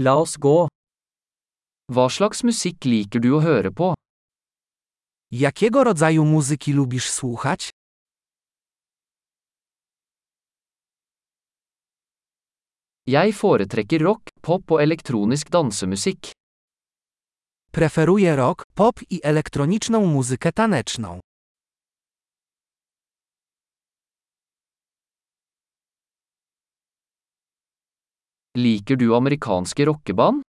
La oss gå. Hva slags musikk liker du å høre på? Jakiego rodzaju muzyki lubisz słuchać? Jeg foretrekker rock, pop og elektronisk dansemusikk. Preferuję rock, pop i elektroniczną muzykę taneczną. Liker du amerikanske rockeband?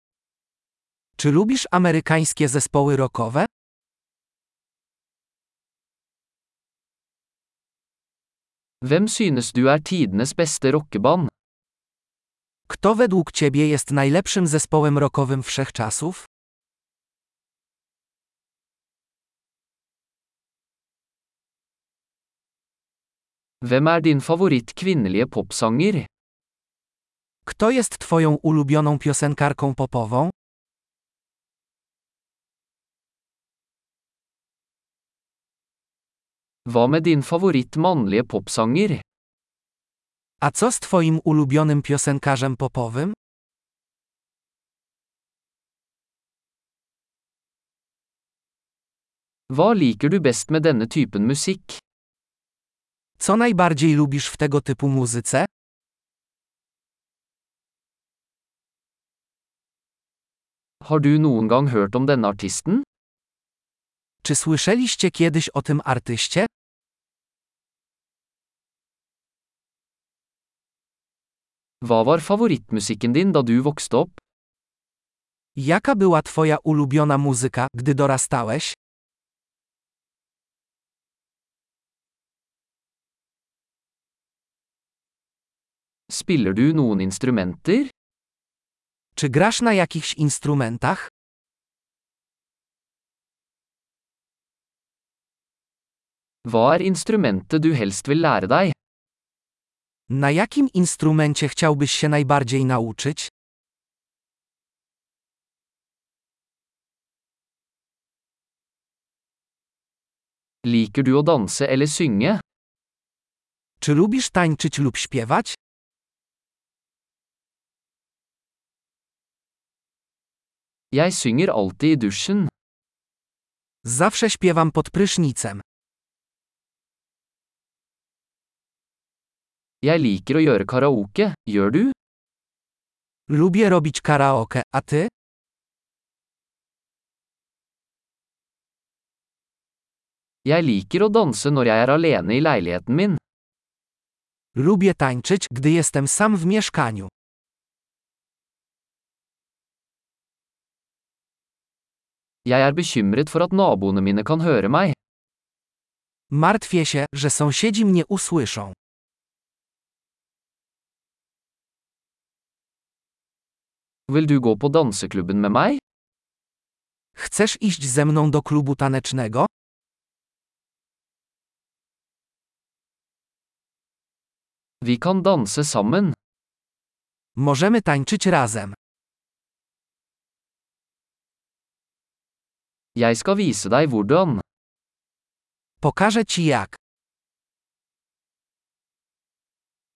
Czy lubisz amerykańskie zespoły rockowe? Hvem synes du er tidenes beste rockeband? Kto według ciebie jest najlepszym zespołem rockowym wszechczasów? Hvem er din favoritt kvinnelige popsanger? Kto jest twoją ulubioną piosenkarką popową? Hva med din favoritt mannlige popsanger? A co z twoim ulubionym piosenkarzem popowym? Hva liker du best med denne typen musikk? Co najbardziej lubisz w tego typu muzyce? Har du noen gang hørt om denne artisten? Czy słyszeliście kiedyś o tym artyście? Hva var favorittmusikken din da du vokste opp? Jaka była twoja ulubiona muzyka, gdy dorastałeś? Spiller du noen instrumenter? Czy grasz na jakichś instrumentach? Hva er instrumentet du helst vil lære deg? Na jakim instrumencie chciałbyś się najbardziej nauczyć? Liker du å danse eller synge? Czy lubisz tańczyć lub śpiewać? Jeg synger alltid i dusjen. Zawsze śpiewam pod prysznicem. Jeg liker å gjøre karaoke, gjør du? Lubię robić karaoke, a ty? Jeg liker å danse når jeg er alene i leiligheten min. Lubię tańczyć, gdy jestem sam w mieszkaniu. Jeg er bekymret for at naboene mine kan høre meg. Martwię się, że sąsiedzi mnie usłyszą. Vil du gå på danseklubben med meg? Chcesz iść ze mną do klubu tanecznego? Vi kan danse sammen. Możemy tańczyć razem. Jeg skal vise deg. Pokażę ci jak.